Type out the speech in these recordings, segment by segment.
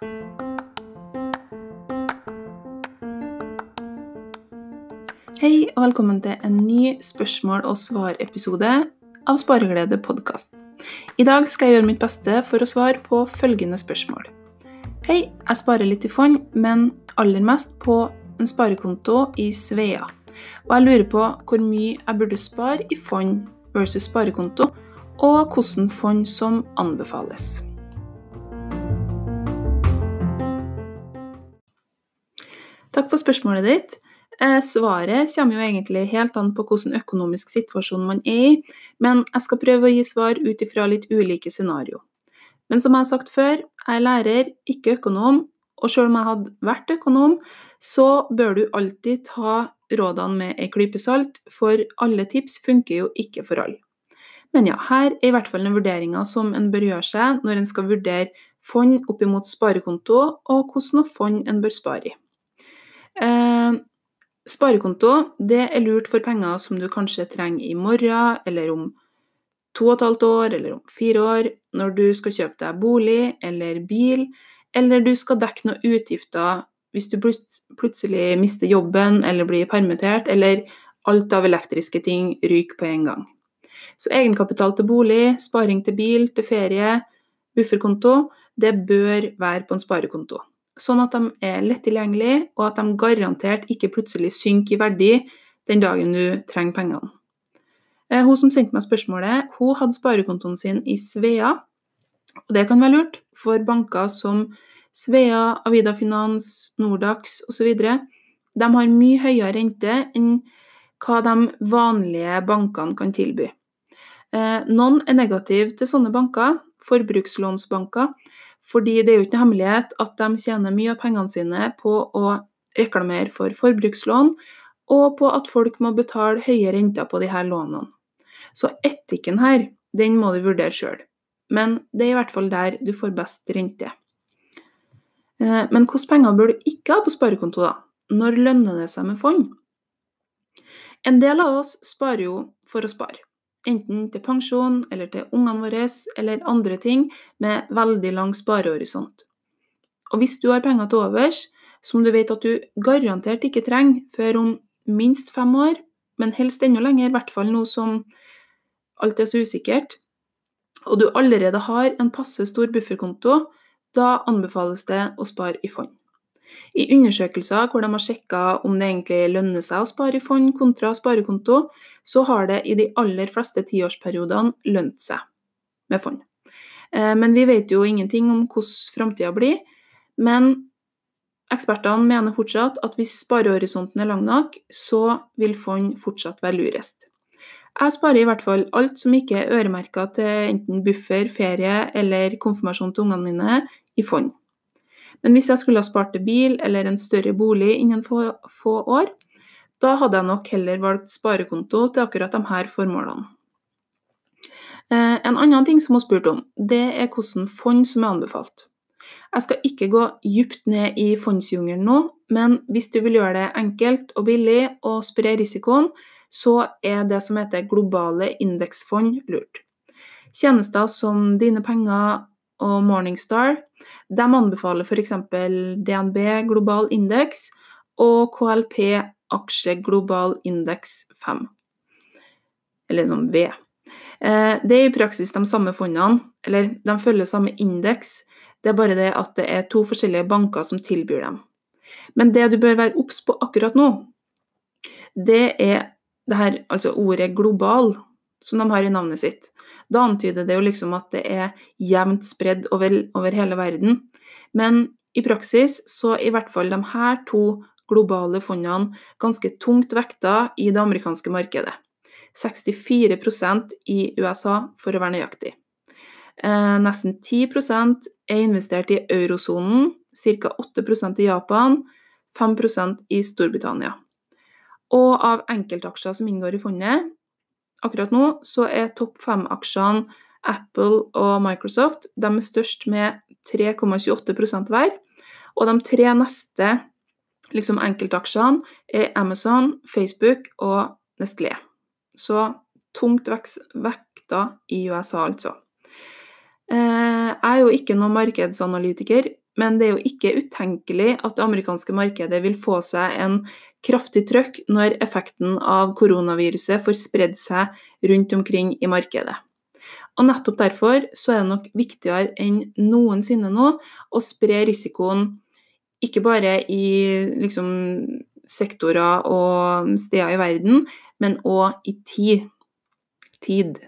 Hei og velkommen til en ny spørsmål- og svar-episode av Spareglede podkast. I dag skal jeg gjøre mitt beste for å svare på følgende spørsmål. Hei, jeg sparer litt i fond, men aller mest på en sparekonto i Svea. Og jeg lurer på hvor mye jeg burde spare i fond versus sparekonto, og hvilke fond som anbefales. Takk for spørsmålet ditt. Eh, svaret kommer jo egentlig helt an på hvilken økonomisk situasjon man er i, men jeg skal prøve å gi svar ut ifra litt ulike scenario. Men som jeg har sagt før, jeg er lærer, ikke økonom, og selv om jeg hadde vært økonom, så bør du alltid ta rådene med ei klype salt, for alle tips funker jo ikke for alle. Men ja, her er i hvert fall noen vurderinger som en bør gjøre seg når en skal vurdere fond opp imot sparekonto, og hvilke fond en bør spare i. Sparekonto det er lurt for penger som du kanskje trenger i morgen, eller om to og et halvt år, eller om fire år, når du skal kjøpe deg bolig eller bil, eller du skal dekke noen utgifter hvis du plutselig mister jobben eller blir permittert, eller alt av elektriske ting ryker på en gang. Så egenkapital til bolig, sparing til bil, til ferie, bufferkonto, det bør være på en sparekonto. Sånn at de er lett tilgjengelige, og at de garantert ikke plutselig synker i verdi den dagen du trenger pengene. Eh, hun som sendte meg spørsmålet, hun hadde sparekontoen sin i Svea. Og det kan være lurt for banker som Svea, Avida Finans, Nordax osv. De har mye høyere rente enn hva de vanlige bankene kan tilby. Eh, noen er negative til sånne banker, forbrukslånsbanker, fordi det er jo ikke noe hemmelighet at de tjener mye av pengene sine på å reklamere for forbrukslån, og på at folk må betale høye renter på disse lånene. Så etikken her, den må du vurdere sjøl. Men det er i hvert fall der du får best rente. Eh, men hvilke penger bør du ikke ha på sparekonto, da? Når lønner det seg med fond? En del av oss sparer jo for å spare enten til pensjon eller til ungene våre eller andre ting med veldig lang sparehorisont. Og hvis du har penger til overs, som du vet at du garantert ikke trenger før om minst fem år, men helst enda lenger, i hvert fall nå som alt er så usikkert, og du allerede har en passe stor bufferkonto, da anbefales det å spare i fond. I undersøkelser hvor de har sjekka om det egentlig lønner seg å spare i fond kontra sparekonto, så har det i de aller fleste tiårsperiodene lønt seg med fond. Eh, men vi vet jo ingenting om hvordan framtida blir. Men ekspertene mener fortsatt at hvis sparehorisonten er lang nok, så vil fond fortsatt være lurest. Jeg sparer i hvert fall alt som ikke er øremerka til enten buffer, ferie eller konfirmasjon til ungene mine, i fond. Men hvis jeg skulle ha spart til bil eller en større bolig innen få, få år, da hadde jeg nok heller valgt sparekonto til akkurat de her formålene. Eh, en annen ting som hun spurte om, det er hvilke fond som er anbefalt. Jeg skal ikke gå dypt ned i fondsjungelen nå, men hvis du vil gjøre det enkelt og billig og spre risikoen, så er det som heter globale indeksfond lurt. Tjenester som Dine penger og Morningstar de anbefaler f.eks. DNB global indeks og KLP aksje global indeks 5, eller sånn V. Eh, det er i praksis de samme fondene, eller de følger samme indeks, det er bare det at det er to forskjellige banker som tilbyr dem. Men det du bør være obs på akkurat nå, det er det her, altså ordet 'global', som de har i navnet sitt. Da antyder det jo liksom at det er jevnt spredd over, over hele verden. Men i praksis så er i hvert fall de her to globale fondene ganske tungt vekta i det amerikanske markedet. 64% i USA, for å være nøyaktig. Eh, nesten 10% er investert i eurosonen, ca. 8% i Japan, 5% i Storbritannia. Og av enkeltaksjer som inngår i fondet, akkurat nå så er topp fem-aksjene Apple og Microsoft de er størst med 3,28% hver. Og de tre neste liksom enkeltaksjene er Amazon, Facebook og Nestlé. Så tungt vekta i USA, altså. Eh, jeg er jo ikke noen markedsanalytiker, men det er jo ikke utenkelig at det amerikanske markedet vil få seg en kraftig trøkk når effekten av koronaviruset får spredd seg rundt omkring i markedet. Og nettopp derfor så er det nok viktigere enn noensinne nå å spre risikoen ikke bare i liksom, sektorer og steder i verden, men òg i tid. tid.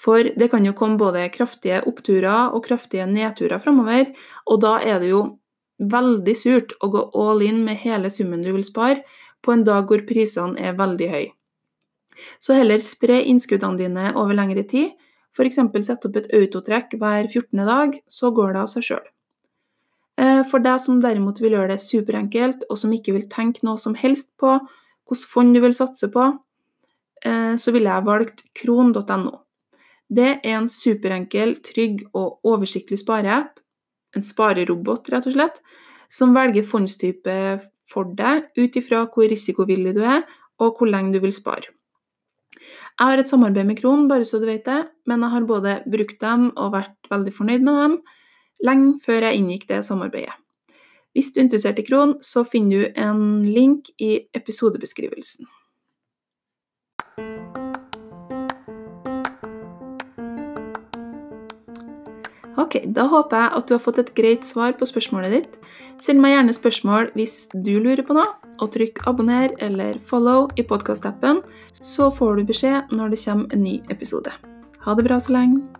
For det kan jo komme både kraftige oppturer og kraftige nedturer framover, og da er det jo veldig surt å gå all in med hele summen du vil spare, på en dag hvor prisene er veldig høye. Så heller spre innskuddene dine over lengre tid, f.eks. sette opp et autotrekk hver 14. dag, så går det av seg sjøl. Eh, for deg som derimot vil gjøre det superenkelt, og som ikke vil tenke noe som helst på hvilket fond du vil satse på, eh, så ville jeg valgt kron.no. Det er en superenkel, trygg og oversiktlig spareapp, en sparerobot rett og slett, som velger fondstype for deg ut ifra hvor risikovillig du er, og hvor lenge du vil spare. Jeg har et samarbeid med Kron, bare så du vet det, men jeg har både brukt dem og vært veldig fornøyd med dem lenge før jeg inngikk det samarbeidet. Hvis du er interessert i Kron, så finner du en link i episodebeskrivelsen. Ok, da håper jeg at du har fått et greit svar på spørsmålet ditt. Send meg gjerne spørsmål hvis du lurer på noe, og trykk abonner eller follow i podkastappen, så får du beskjed når det kommer en ny episode. Ha det bra så lenge.